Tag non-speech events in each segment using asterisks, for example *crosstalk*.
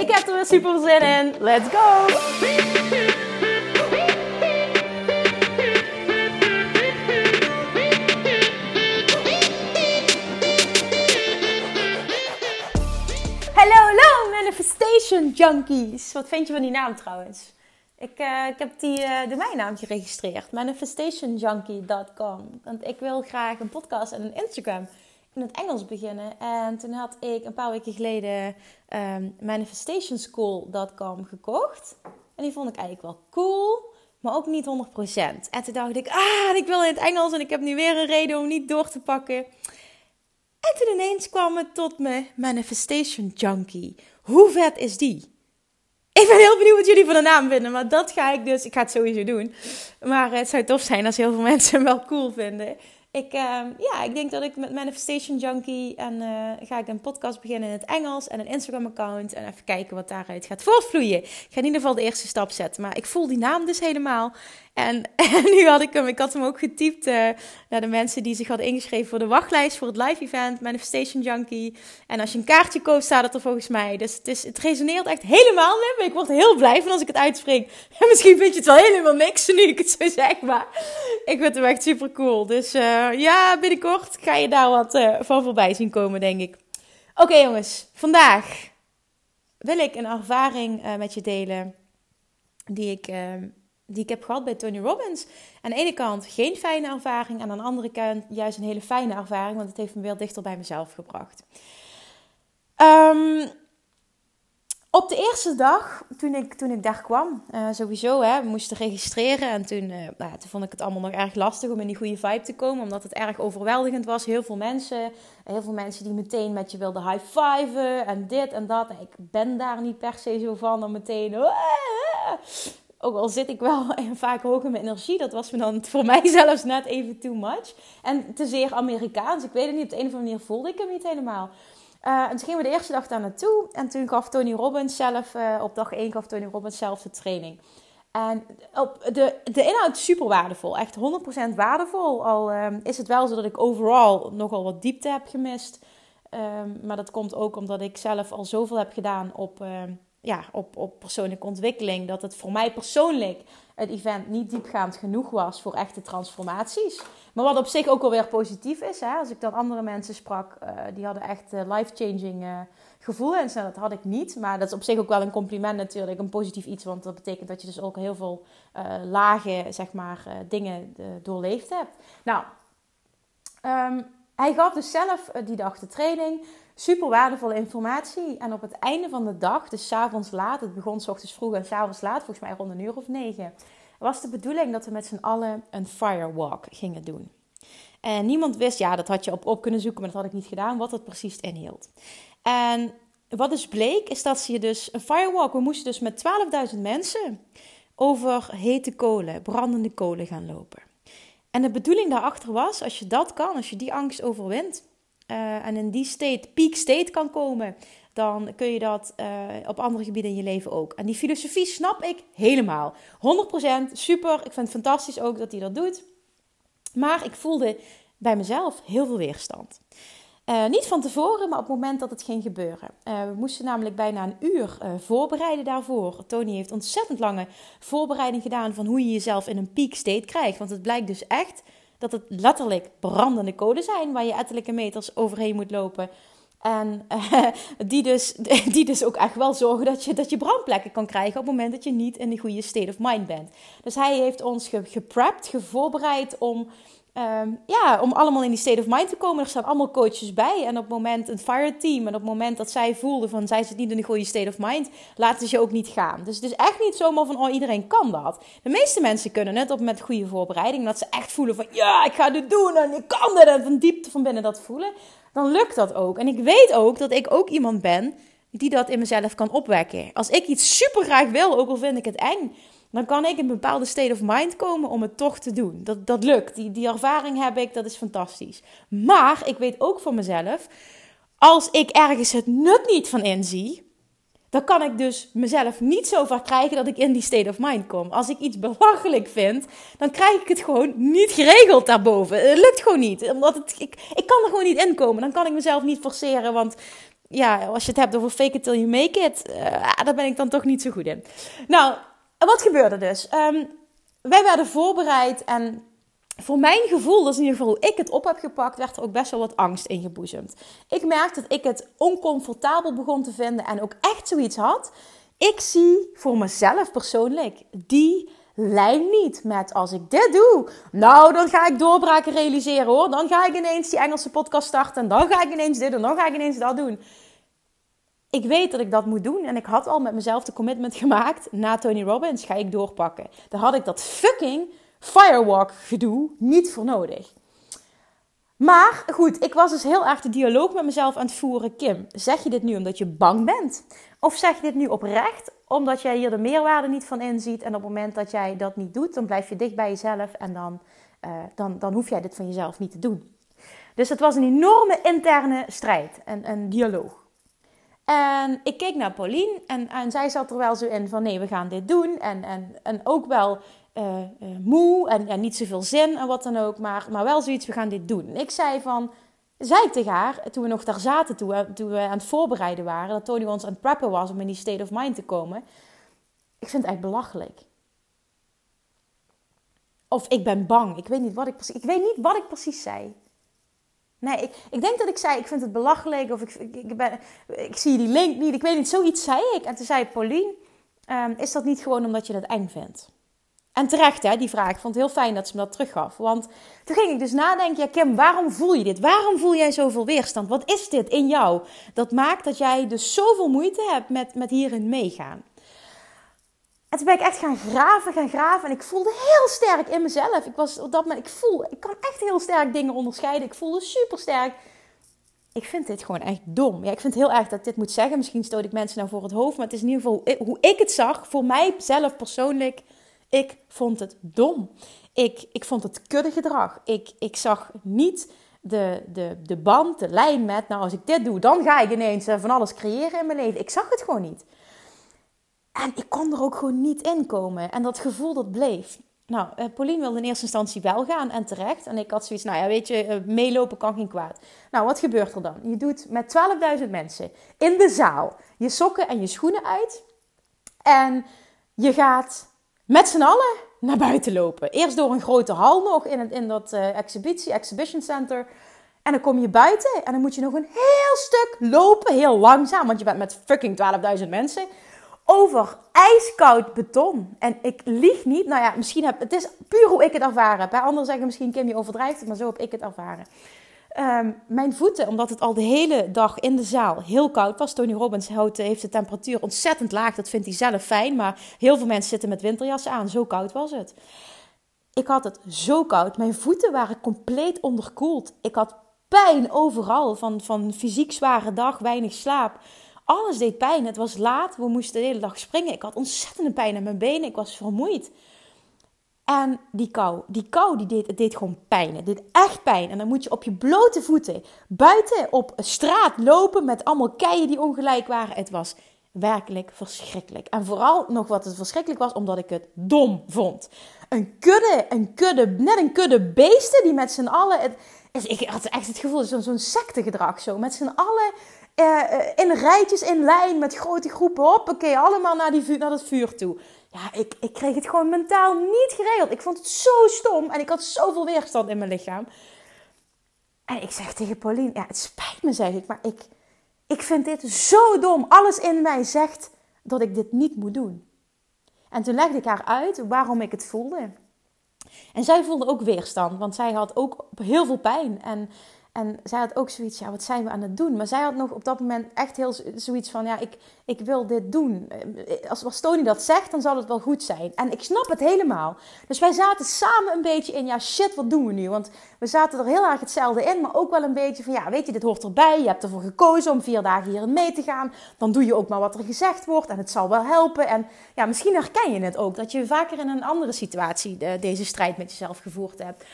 Ik heb er weer super zin in. Let's go! Hallo, hallo manifestation junkies. Wat vind je van die naam trouwens? Ik, uh, ik heb die uh, domeinnaam geregistreerd. Manifestationjunkie.com. Want ik wil graag een podcast en een Instagram in het Engels beginnen. En toen had ik een paar weken geleden um, manifestationschool.com gekocht. En die vond ik eigenlijk wel cool, maar ook niet 100%. En toen dacht ik, ah, ik wil in het Engels en ik heb nu weer een reden om niet door te pakken. En toen ineens kwam het tot me Manifestation Junkie. Hoe vet is die? Ik ben heel benieuwd wat jullie van de naam vinden, maar dat ga ik dus. Ik ga het sowieso doen. Maar het zou tof zijn als heel veel *laughs* mensen hem wel cool vinden. Ik, uh, ja, ik denk dat ik met Manifestation Junkie en uh, ga ik een podcast beginnen in het Engels en een Instagram account en even kijken wat daaruit gaat voortvloeien. Ik ga in ieder geval de eerste stap zetten, maar ik voel die naam dus helemaal. En, *laughs* en nu had ik hem, ik had hem ook getypt uh, naar de mensen die zich hadden ingeschreven voor de wachtlijst voor het live event Manifestation Junkie. En als je een kaartje koopt, staat het er volgens mij. Dus het, is, het resoneert echt helemaal met me. Ik word heel blij van als ik het uitspreek. *laughs* En misschien vind je het wel helemaal niks nu ik het zo zeg, maar ik vind hem echt super cool. Dus uh, ja, binnenkort ga je daar wat uh, van voorbij zien komen, denk ik. Oké jongens, vandaag wil ik een ervaring met je delen die ik die ik heb gehad bij Tony Robbins. Aan de ene kant geen fijne ervaring, en aan de andere kant juist een hele fijne ervaring, want het heeft me weer dichter bij mezelf gebracht. Um, op de eerste dag, toen ik, toen ik daar kwam, uh, sowieso, hè, we moesten registreren. En toen, uh, nou, toen vond ik het allemaal nog erg lastig om in die goede vibe te komen. Omdat het erg overweldigend was. Heel veel mensen. Heel veel mensen die meteen met je wilden high-fiven. En dit en dat. Ik ben daar niet per se zo van. Dan meteen... Ook al zit ik wel *laughs* vaak hoog in mijn energie, dat was me dan voor mij *laughs* zelfs net even too much. En te zeer Amerikaans. Ik weet het niet, op de een of andere manier voelde ik hem niet helemaal. Uh, en toen gingen we de eerste dag daar naartoe. En toen gaf Tony Robbins zelf, uh, op dag 1 gaf Tony Robbins zelf de training. En op de, de inhoud super waardevol. Echt 100% waardevol. Al um, is het wel zo dat ik overal nogal wat diepte heb gemist. Um, maar dat komt ook omdat ik zelf al zoveel heb gedaan op... Um, ja, op, op persoonlijke ontwikkeling. Dat het voor mij persoonlijk het event niet diepgaand genoeg was voor echte transformaties. Maar wat op zich ook alweer positief is. Hè? Als ik dan andere mensen sprak, uh, die hadden echt uh, life-changing uh, gevoelens. En dat had ik niet. Maar dat is op zich ook wel een compliment natuurlijk. Een positief iets. Want dat betekent dat je dus ook heel veel lage zeg maar, dingen doorleefd hebt. Nou, um, hij gaf dus zelf die dag de training super waardevolle informatie. En op het einde van de dag, dus s avonds laat, het begon s ochtends vroeg en s avonds laat, volgens mij rond een uur of negen, was de bedoeling dat we met z'n allen een firewalk gingen doen. En niemand wist, ja, dat had je op op kunnen zoeken, maar dat had ik niet gedaan, wat het precies inhield. En wat dus bleek, is dat je dus een firewalk, we moesten dus met 12.000 mensen over hete kolen, brandende kolen gaan lopen. En de bedoeling daarachter was, als je dat kan, als je die angst overwint, uh, en in die state, peak state kan komen, dan kun je dat uh, op andere gebieden in je leven ook. En die filosofie snap ik helemaal. 100% super. Ik vind het fantastisch ook dat hij dat doet. Maar ik voelde bij mezelf heel veel weerstand. Uh, niet van tevoren, maar op het moment dat het ging gebeuren. We moesten namelijk bijna een uur voorbereiden daarvoor. Tony heeft ontzettend lange voorbereiding gedaan van hoe je jezelf in een peak state krijgt. Want het blijkt dus echt dat het letterlijk brandende kolen zijn waar je ettelijke meters overheen moet lopen. En uh, die, dus, *laughs* die dus ook echt wel zorgen dat je, dat je brandplekken kan krijgen op het moment dat je niet in de goede state of mind bent. Dus hij heeft ons geprept, gevoorbereid om Um, ja, om allemaal in die state of mind te komen. Er staan allemaal coaches bij. En op het moment, een fire team. En op het moment dat zij voelden van zij zit niet in de goede state of mind, laten ze je ook niet gaan. Dus het is echt niet zomaar van, oh iedereen kan dat. De meeste mensen kunnen het op met goede voorbereiding. Dat ze echt voelen van, ja, ik ga dit doen en ik kan dit. En van diepte van binnen dat voelen. Dan lukt dat ook. En ik weet ook dat ik ook iemand ben die dat in mezelf kan opwekken. Als ik iets super graag wil, ook al vind ik het eng, dan kan ik in een bepaalde state of mind komen om het toch te doen. Dat, dat lukt. Die, die ervaring heb ik, dat is fantastisch. Maar ik weet ook voor mezelf, als ik ergens het nut niet van inzie, dan kan ik dus mezelf niet zo ver krijgen dat ik in die state of mind kom. Als ik iets belachelijk vind, dan krijg ik het gewoon niet geregeld daarboven. Het lukt gewoon niet. Omdat het, ik, ik kan er gewoon niet in komen. Dan kan ik mezelf niet forceren, want ja, als je het hebt over fake it till you make it, uh, daar ben ik dan toch niet zo goed in. Nou, wat gebeurde dus? Um, wij werden voorbereid en voor mijn gevoel, is in ieder geval ik het op heb gepakt, werd er ook best wel wat angst ingeboezemd. Ik merkte dat ik het oncomfortabel begon te vinden en ook echt zoiets had. Ik zie voor mezelf persoonlijk die lijn niet met als ik dit doe, nou dan ga ik doorbraken realiseren hoor. Dan ga ik ineens die Engelse podcast starten en dan ga ik ineens dit en dan ga ik ineens dat doen. Ik weet dat ik dat moet doen en ik had al met mezelf de commitment gemaakt. Na Tony Robbins ga ik doorpakken. Daar had ik dat fucking firewalk gedoe niet voor nodig. Maar goed, ik was dus heel erg de dialoog met mezelf aan het voeren. Kim, zeg je dit nu omdat je bang bent? Of zeg je dit nu oprecht omdat jij hier de meerwaarde niet van inziet? En op het moment dat jij dat niet doet, dan blijf je dicht bij jezelf en dan, uh, dan, dan hoef jij dit van jezelf niet te doen. Dus het was een enorme interne strijd en een dialoog. En ik keek naar Pauline en, en zij zat er wel zo in van nee, we gaan dit doen. En, en, en ook wel uh, moe en, en niet zoveel zin en wat dan ook. Maar, maar wel zoiets, we gaan dit doen. En ik zei van, zei tegen haar, toen we nog daar zaten, toen toen we aan het voorbereiden waren, dat Tony ons aan het preppen was om in die state of mind te komen. Ik vind het echt belachelijk. Of ik ben bang. Ik weet niet wat ik precies, ik weet niet wat ik precies zei. Nee, ik, ik denk dat ik zei, ik vind het belachelijk. Of ik, ik, ben, ik zie die link niet. Ik weet niet, zoiets zei ik. En toen zei Pauline, um, is dat niet gewoon omdat je het eng vindt? En terecht, hè, die vraag. Ik vond het heel fijn dat ze me dat teruggaf. Want toen ging ik dus nadenken, ja Kim, waarom voel je dit? Waarom voel jij zoveel weerstand? Wat is dit in jou? Dat maakt dat jij dus zoveel moeite hebt met, met hierin meegaan. En toen ben ik echt gaan graven, gaan graven. En ik voelde heel sterk in mezelf. Ik was op dat moment, ik voel, ik kan echt heel sterk dingen onderscheiden. Ik voelde super sterk. Ik vind dit gewoon echt dom. Ja, ik vind heel erg dat dit moet zeggen. Misschien stoot ik mensen nou voor het hoofd. Maar het is in ieder geval hoe ik het zag. Voor mij zelf persoonlijk ik vond het dom. Ik, ik vond het kuddegedrag. Ik, ik zag niet de, de, de band, de lijn met, nou als ik dit doe, dan ga ik ineens eh, van alles creëren in mijn leven. Ik zag het gewoon niet. En ik kon er ook gewoon niet in komen. En dat gevoel dat bleef. Nou, uh, Pauline wilde in eerste instantie wel gaan en terecht. En ik had zoiets, nou ja, weet je, uh, meelopen kan geen kwaad. Nou, wat gebeurt er dan? Je doet met 12.000 mensen in de zaal je sokken en je schoenen uit. En je gaat met z'n allen naar buiten lopen. Eerst door een grote hal nog in, het, in dat uh, exhibitie, exhibition center. En dan kom je buiten en dan moet je nog een heel stuk lopen, heel langzaam, want je bent met fucking 12.000 mensen. Over ijskoud beton. En ik lieg niet. Nou ja, misschien heb het is puur hoe ik het ervaren heb. Anderen zeggen misschien Kim je overdrijft het, maar zo heb ik het ervaren. Ehm, mijn voeten, omdat het al de hele dag in de zaal heel koud was. Tony Robbins houdt, heeft de temperatuur ontzettend laag. Dat vindt hij zelf fijn. Maar heel veel mensen zitten met winterjassen aan. Zo koud was het. Ik had het zo koud. Mijn voeten waren compleet onderkoeld. Ik had pijn overal. Van, van fysiek zware dag, weinig slaap. Alles deed pijn. Het was laat. We moesten de hele dag springen. Ik had ontzettende pijn aan mijn benen. Ik was vermoeid. En die kou, die kou die deed, het deed gewoon pijn. Het deed echt pijn. En dan moet je op je blote voeten buiten op straat lopen met allemaal keien die ongelijk waren. Het was werkelijk verschrikkelijk. En vooral nog wat het verschrikkelijk was, omdat ik het dom vond. Een kudde, een kudde, net een kudde beesten die met z'n allen... Het, ik had echt het gevoel, zo'n zo'n sectegedrag zo. Met z'n allen eh, eh, in rijtjes in lijn met grote groepen. Hoppakee, allemaal naar, die, naar het vuur toe ja, ik, ik kreeg het gewoon mentaal niet geregeld. Ik vond het zo stom en ik had zoveel weerstand in mijn lichaam. En ik zeg tegen Pauline, ja, het spijt me, zeg ik, maar ik, ik vind dit zo dom. Alles in mij zegt dat ik dit niet moet doen. En toen legde ik haar uit waarom ik het voelde. En zij voelde ook weerstand, want zij had ook heel veel pijn. En en zij had ook zoiets, ja, wat zijn we aan het doen? Maar zij had nog op dat moment echt heel zoiets van, ja, ik, ik wil dit doen. Eh, als, als Tony dat zegt, dan zal het wel goed zijn. En ik snap het helemaal. Dus wij zaten samen een beetje in, ja, shit, wat doen we nu? Want we zaten er heel erg hetzelfde in, maar ook wel een beetje van, ja, weet je, dit hoort erbij. Je hebt ervoor gekozen om vier dagen hierin mee te gaan. Dan doe je ook maar wat er gezegd wordt en het zal wel helpen. En ja, misschien herken je het ook, dat je vaker in een andere situatie de, deze strijd met jezelf gevoerd hebt.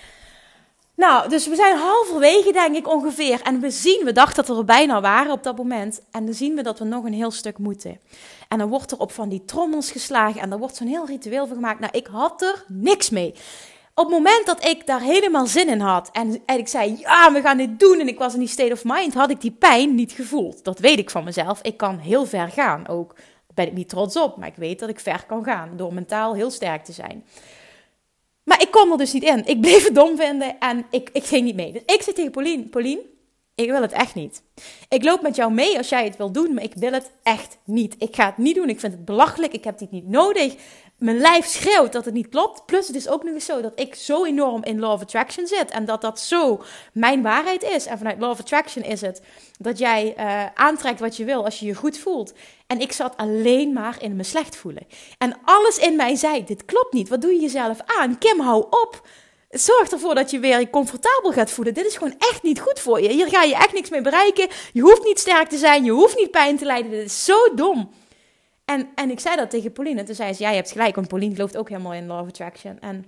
Nou, dus we zijn halverwege, denk ik ongeveer. En we zien, we dachten dat we er bijna waren op dat moment. En dan zien we dat we nog een heel stuk moeten. En dan wordt er op van die trommels geslagen. En daar wordt zo'n heel ritueel van gemaakt. Nou, ik had er niks mee. Op het moment dat ik daar helemaal zin in had. En, en ik zei, ja, we gaan dit doen. En ik was in die state of mind. Had ik die pijn niet gevoeld. Dat weet ik van mezelf. Ik kan heel ver gaan ook. Daar ben ik niet trots op. Maar ik weet dat ik ver kan gaan. Door mentaal heel sterk te zijn. Maar ik kon er dus niet in. Ik bleef het dom vinden en ik, ik ging niet mee. Dus ik zei tegen Pauline, Pauline, ik wil het echt niet. Ik loop met jou mee als jij het wil doen, maar ik wil het echt niet. Ik ga het niet doen. Ik vind het belachelijk. Ik heb dit niet nodig mijn lijf schreeuwt dat het niet klopt. Plus het is ook nog eens zo dat ik zo enorm in Law of Attraction zit. En dat dat zo mijn waarheid is. En vanuit Law of Attraction is het dat jij uh, aantrekt wat je wil als je je goed voelt. En ik zat alleen maar in me slecht voelen. En alles in mij zei, dit klopt niet. Wat doe je jezelf aan? Kim, hou op. Zorg ervoor dat je weer je comfortabel gaat voelen. Dit is gewoon echt niet goed voor je. Hier ga je echt niks mee bereiken. Je hoeft niet sterk te zijn. Je hoeft niet pijn te lijden. Dit is zo dom. En, en ik zei dat tegen Pauline. Toen zei ze, ja, je hebt gelijk. Want Pauline gelooft ook helemaal in of Attraction. En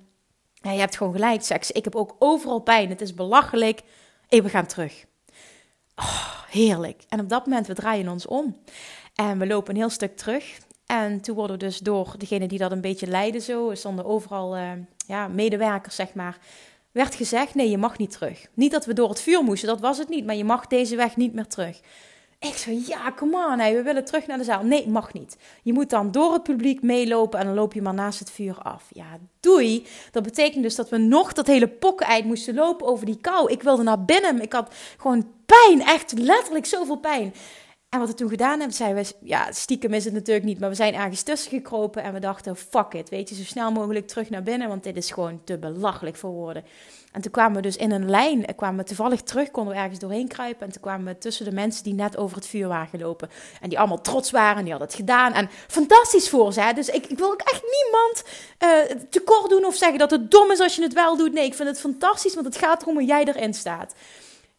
ja, je hebt gewoon gelijk, seks. Ik heb ook overal pijn. Het is belachelijk. Hey, we gaan terug. Oh, heerlijk. En op dat moment, we draaien ons om. En we lopen een heel stuk terug. En toen worden we dus door degene die dat een beetje leiden zo, stonden overal uh, ja, medewerkers, zeg maar, werd gezegd, nee, je mag niet terug. Niet dat we door het vuur moesten, dat was het niet, maar je mag deze weg niet meer terug. Ik zei, ja, come on, we willen terug naar de zaal. Nee, mag niet. Je moet dan door het publiek meelopen en dan loop je maar naast het vuur af. Ja, doei. Dat betekent dus dat we nog dat hele pokken moesten lopen over die kou. Ik wilde naar binnen. Ik had gewoon pijn, echt letterlijk zoveel pijn. En wat we toen gedaan hebben, zeiden we, ja, stiekem is het natuurlijk niet, maar we zijn ergens tussen gekropen en we dachten, fuck it, weet je, zo snel mogelijk terug naar binnen, want dit is gewoon te belachelijk voor woorden. En toen kwamen we dus in een lijn, kwamen we toevallig terug, konden we ergens doorheen kruipen en toen kwamen we tussen de mensen die net over het vuur waren gelopen. En die allemaal trots waren, die hadden het gedaan en fantastisch voor ze. Dus ik, ik wil ook echt niemand uh, tekort doen of zeggen dat het dom is als je het wel doet. Nee, ik vind het fantastisch, want het gaat erom hoe jij erin staat.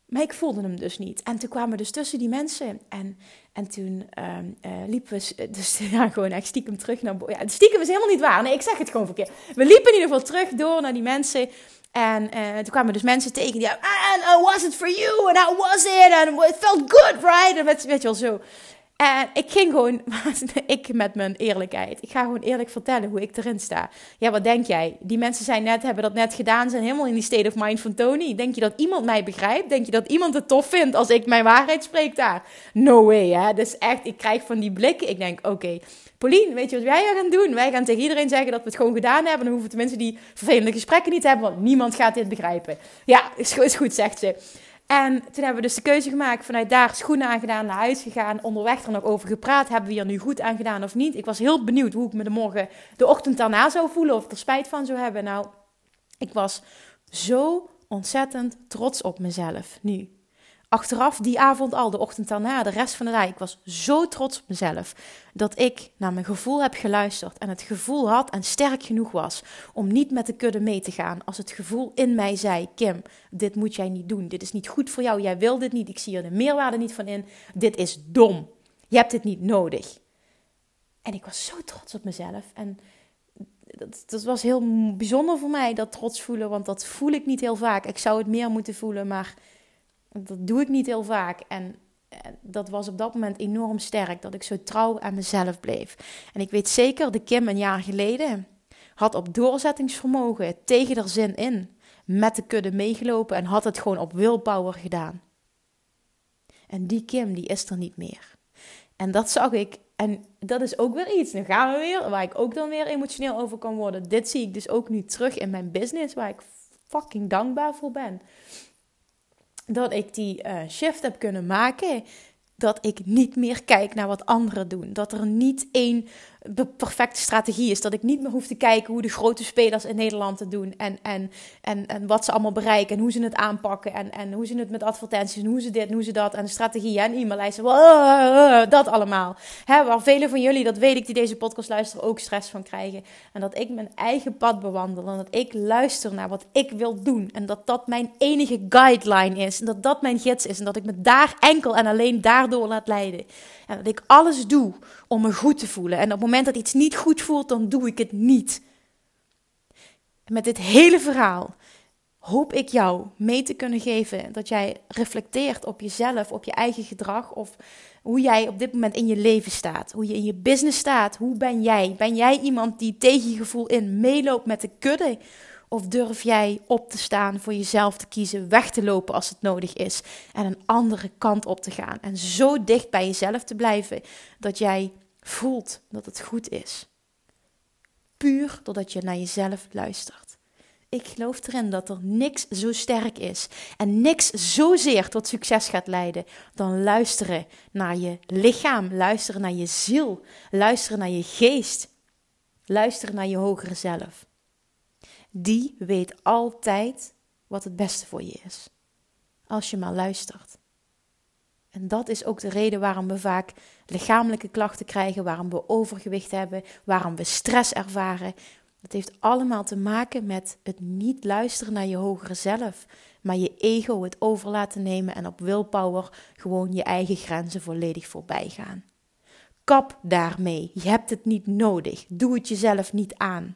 Maar ik voelde hem dus niet. En toen kwamen we dus tussen die mensen. En, en toen uh, liepen we dus *laughs* ja, gewoon echt stiekem terug naar... Ja, stiekem is helemaal niet waar. Nee, ik zeg het gewoon verkeerd. We liepen in ieder geval terug door naar die mensen. En uh, toen kwamen dus mensen tegen die... And uh, was it for you? And how was it? And it felt good, right? En weet, weet je wel zo. En ik ging gewoon, *laughs* ik met mijn eerlijkheid, ik ga gewoon eerlijk vertellen hoe ik erin sta. Ja, wat denk jij? Die mensen zijn net, hebben dat net gedaan, zijn helemaal in die state of mind van Tony. Denk je dat iemand mij begrijpt? Denk je dat iemand het tof vindt als ik mijn waarheid spreek daar? No way, hè? Dus echt, ik krijg van die blikken. Ik denk, oké, Pauline, weet je wat wij gaan doen? Wij gaan tegen iedereen zeggen dat we het gewoon gedaan hebben. Dan hoeven de mensen die vervelende gesprekken niet te hebben, want niemand gaat dit begrijpen. Ja, is goed, zegt ze. En toen hebben we dus de keuze gemaakt vanuit daar schoenen aangedaan, naar huis gegaan. Onderweg er nog over gepraat. Hebben we hier nu goed aan gedaan of niet? Ik was heel benieuwd hoe ik me de morgen, de ochtend daarna zou voelen. Of er spijt van zou hebben. Nou, ik was zo ontzettend trots op mezelf nu achteraf die avond al, de ochtend daarna, de rest van de dag, ik was zo trots op mezelf dat ik naar mijn gevoel heb geluisterd en het gevoel had en sterk genoeg was om niet met de kudde mee te gaan als het gevoel in mij zei: Kim, dit moet jij niet doen, dit is niet goed voor jou, jij wil dit niet, ik zie er de meerwaarde niet van in, dit is dom, je hebt dit niet nodig. En ik was zo trots op mezelf en dat, dat, was heel bijzonder voor mij, dat trots voelen, want dat voel ik niet heel vaak. Ik zou het meer moeten voelen, maar dat doe ik niet heel vaak. En dat was op dat moment enorm sterk, dat ik zo trouw aan mezelf bleef. En ik weet zeker, de Kim een jaar geleden had op doorzettingsvermogen tegen haar zin in met de kudde meegelopen en had het gewoon op willpower gedaan. En die Kim, die is er niet meer. En dat zag ik. En dat is ook weer iets. Dan gaan we weer, waar ik ook dan weer emotioneel over kan worden. Dit zie ik dus ook nu terug in mijn business, waar ik fucking dankbaar voor ben dat ik die uh, shift heb kunnen maken. Dat ik niet meer kijk naar wat anderen doen. Dat er niet één de perfecte strategie is. Dat ik niet meer hoef te kijken hoe de grote spelers in Nederland het doen. En, en, en, en wat ze allemaal bereiken. En hoe ze het aanpakken. En, en hoe ze het met advertenties. En hoe ze dit en hoe ze dat. En de strategie en e-maillijsten. Dat allemaal. Hè, waar velen van jullie, dat weet ik, die deze podcast luisteren, ook stress van krijgen. En dat ik mijn eigen pad bewandel. En dat ik luister naar wat ik wil doen. En dat dat mijn enige guideline is. En dat dat mijn gids is. En dat ik me daar enkel en alleen daardoor laat leiden. En dat ik alles doe om me goed te voelen. En op het moment dat iets niet goed voelt, dan doe ik het niet. Met dit hele verhaal hoop ik jou mee te kunnen geven dat jij reflecteert op jezelf, op je eigen gedrag of hoe jij op dit moment in je leven staat, hoe je in je business staat. Hoe ben jij? Ben jij iemand die tegen je gevoel in meeloopt met de kudde? Of durf jij op te staan, voor jezelf te kiezen, weg te lopen als het nodig is en een andere kant op te gaan en zo dicht bij jezelf te blijven dat jij voelt dat het goed is. Puur doordat je naar jezelf luistert. Ik geloof erin dat er niks zo sterk is en niks zozeer tot succes gaat leiden dan luisteren naar je lichaam, luisteren naar je ziel, luisteren naar je geest, luisteren naar je hogere zelf. Die weet altijd wat het beste voor je is, als je maar luistert. En dat is ook de reden waarom we vaak lichamelijke klachten krijgen, waarom we overgewicht hebben, waarom we stress ervaren. Dat heeft allemaal te maken met het niet luisteren naar je hogere zelf, maar je ego het over laten nemen en op willpower gewoon je eigen grenzen volledig voorbij gaan. Kap daarmee. Je hebt het niet nodig. Doe het jezelf niet aan.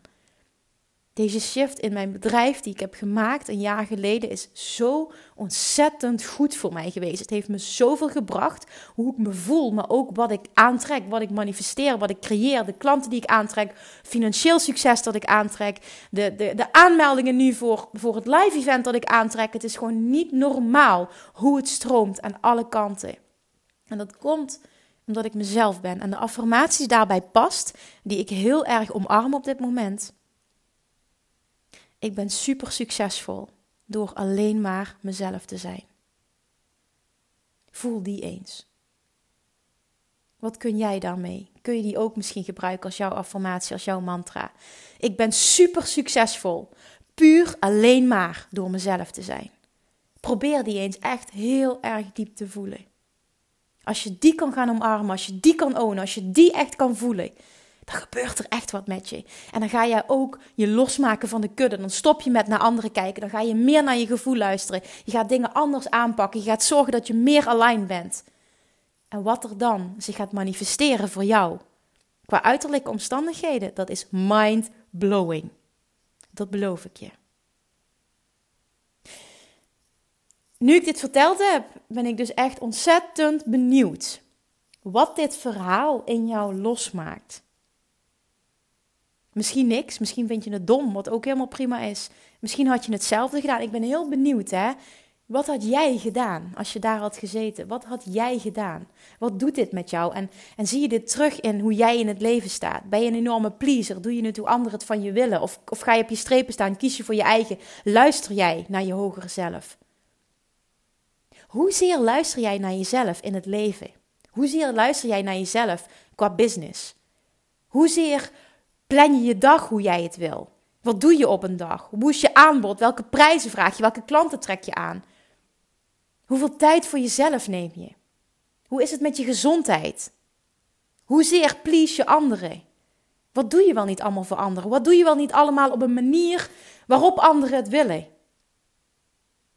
Deze shift in mijn bedrijf die ik heb gemaakt een jaar geleden is zo ontzettend goed voor mij geweest. Het heeft me zoveel gebracht hoe ik me voel, maar ook wat ik aantrek, wat ik manifesteer, wat ik creëer, de klanten die ik aantrek, financieel succes dat ik aantrek, de, de, de aanmeldingen nu voor, voor het live event dat ik aantrek. Het is gewoon niet normaal hoe het stroomt aan alle kanten. En dat komt omdat ik mezelf ben en de affirmaties daarbij past, die ik heel erg omarm op dit moment ik ben super succesvol door alleen maar mezelf te zijn. Voel die eens. Wat kun jij daarmee? Kun je die ook misschien gebruiken als jouw affirmatie, als jouw mantra? Ik ben super succesvol, puur alleen maar door mezelf te zijn. Probeer die eens echt heel erg diep te voelen. Als je die kan gaan omarmen, als je die kan ownen, als je die echt kan voelen, dan gebeurt er echt wat met je. En dan ga je ook je losmaken van de kudde. Dan stop je met naar anderen kijken. Dan ga je meer naar je gevoel luisteren. Je gaat dingen anders aanpakken. Je gaat zorgen dat je meer aligned bent. En wat er dan zich gaat manifesteren voor jou, qua uiterlijke omstandigheden, dat is mind blowing. Dat beloof ik je. Nu ik dit verteld heb, ben ik dus echt ontzettend benieuwd wat dit verhaal in jou losmaakt. Misschien niks, misschien vind je het dom, wat ook helemaal prima is. Misschien had je hetzelfde gedaan. Ik ben heel benieuwd, hè. Wat had jij gedaan als je daar had gezeten? Wat had jij gedaan? Wat doet dit met jou? En, en zie je dit terug in hoe jij in het leven staat? Ben je een enorme pleaser? Doe je het hoe anderen het van je willen? Of, of ga je op je strepen staan? Kies je voor je eigen? Luister jij naar je hogere zelf? Hoezeer luister jij naar jezelf in het leven? Hoezeer luister jij naar jezelf qua business? Hoezeer Plan je je dag hoe jij het wil? Wat doe je op een dag? Hoe is je aanbod? Welke prijzen vraag je? Welke klanten trek je aan? Hoeveel tijd voor jezelf neem je? Hoe is het met je gezondheid? Hoezeer please je anderen? Wat doe je wel niet allemaal voor anderen? Wat doe je wel niet allemaal op een manier waarop anderen het willen?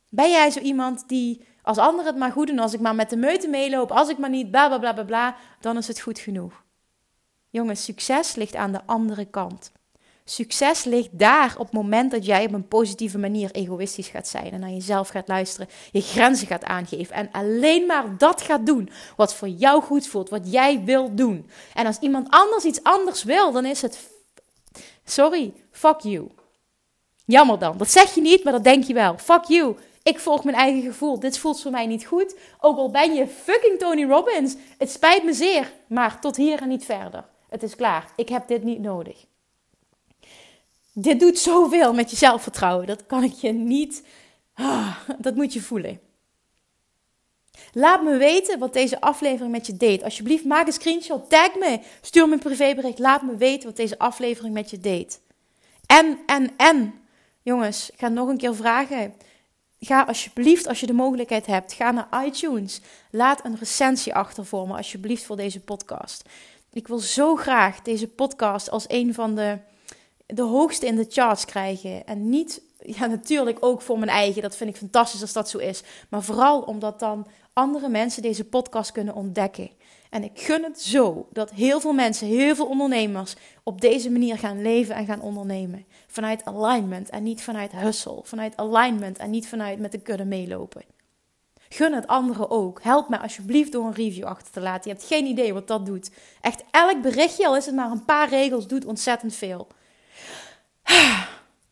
Ben jij zo iemand die, als anderen het maar goed doen, als ik maar met de meute meeloop, als ik maar niet bla bla bla bla bla, dan is het goed genoeg? Jongens, succes ligt aan de andere kant. Succes ligt daar op het moment dat jij op een positieve manier egoïstisch gaat zijn en naar jezelf gaat luisteren, je grenzen gaat aangeven en alleen maar dat gaat doen wat voor jou goed voelt, wat jij wil doen. En als iemand anders iets anders wil, dan is het sorry, fuck you. Jammer dan. Dat zeg je niet, maar dat denk je wel. Fuck you. Ik volg mijn eigen gevoel. Dit voelt voor mij niet goed. Ook al ben je fucking Tony Robbins. Het spijt me zeer, maar tot hier en niet verder. Het is klaar. Ik heb dit niet nodig. Dit doet zoveel met je zelfvertrouwen. Dat kan ik je niet. Ah, dat moet je voelen. Laat me weten wat deze aflevering met je deed. Alsjeblieft, maak een screenshot, tag me, stuur me een privébericht. Laat me weten wat deze aflevering met je deed. En, en, en, jongens, ik ga nog een keer vragen. Ga alsjeblieft, als je de mogelijkheid hebt, ga naar iTunes. Laat een recensie achter voor me, alsjeblieft, voor deze podcast. Ik wil zo graag deze podcast als een van de, de hoogste in de charts krijgen. En niet, ja, natuurlijk ook voor mijn eigen. Dat vind ik fantastisch als dat zo is. Maar vooral omdat dan andere mensen deze podcast kunnen ontdekken. En ik gun het zo dat heel veel mensen, heel veel ondernemers op deze manier gaan leven en gaan ondernemen. Vanuit alignment en niet vanuit hustle. Vanuit alignment en niet vanuit met de kudde meelopen. Gun het anderen ook. Help mij alsjeblieft door een review achter te laten. Je hebt geen idee wat dat doet. Echt elk berichtje, al is het maar een paar regels, doet ontzettend veel. *sighs*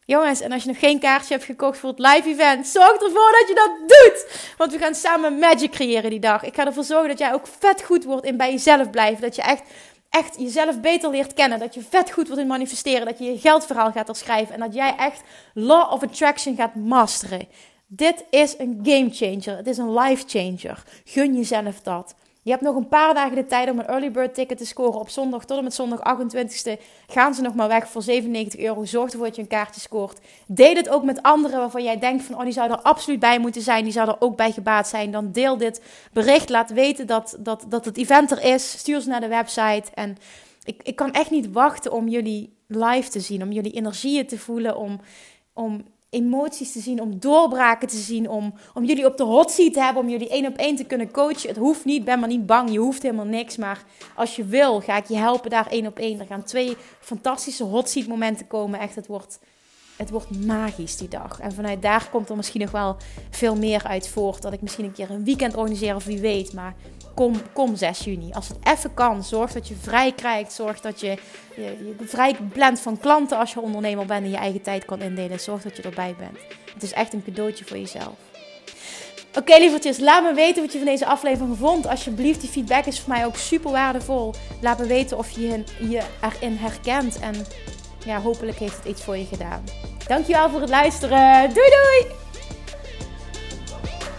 Jongens, en als je nog geen kaartje hebt gekocht voor het live event, zorg ervoor dat je dat doet. Want we gaan samen magic creëren die dag. Ik ga ervoor zorgen dat jij ook vet goed wordt in bij jezelf blijven. Dat je echt, echt jezelf beter leert kennen. Dat je vet goed wordt in manifesteren. Dat je je geldverhaal gaat schrijven. En dat jij echt law of attraction gaat masteren. Dit is een game changer. Het is een life changer. Gun jezelf dat. Je hebt nog een paar dagen de tijd om een early bird ticket te scoren. Op zondag tot en met zondag 28e gaan ze nog maar weg voor 97 euro. Zorg ervoor dat je een kaartje scoort. Deel het ook met anderen waarvan jij denkt van... oh, die zou er absoluut bij moeten zijn. Die zou er ook bij gebaat zijn. Dan deel dit bericht. Laat weten dat, dat, dat het event er is. Stuur ze naar de website. En ik, ik kan echt niet wachten om jullie live te zien. Om jullie energieën te voelen. Om, om emoties te zien, om doorbraken te zien, om, om jullie op de hot seat te hebben, om jullie één op één te kunnen coachen. Het hoeft niet, ben maar niet bang, je hoeft helemaal niks. Maar als je wil, ga ik je helpen daar één op één. Er gaan twee fantastische hot seat momenten komen. Echt, het wordt, het wordt magisch die dag. En vanuit daar komt er misschien nog wel veel meer uit voort. Dat ik misschien een keer een weekend organiseer of wie weet. Maar kom, kom 6 juni. Als het even kan, zorg dat je vrij krijgt. Zorg dat je, je, je vrij plant van klanten als je ondernemer bent en je eigen tijd kan indelen. Zorg dat je erbij bent. Het is echt een cadeautje voor jezelf. Oké, okay, lievertjes, laat me weten wat je van deze aflevering vond. Alsjeblieft, die feedback is voor mij ook super waardevol. Laat me weten of je je erin herkent. En ja, hopelijk heeft het iets voor je gedaan. Dankjewel voor het luisteren. Doei doei!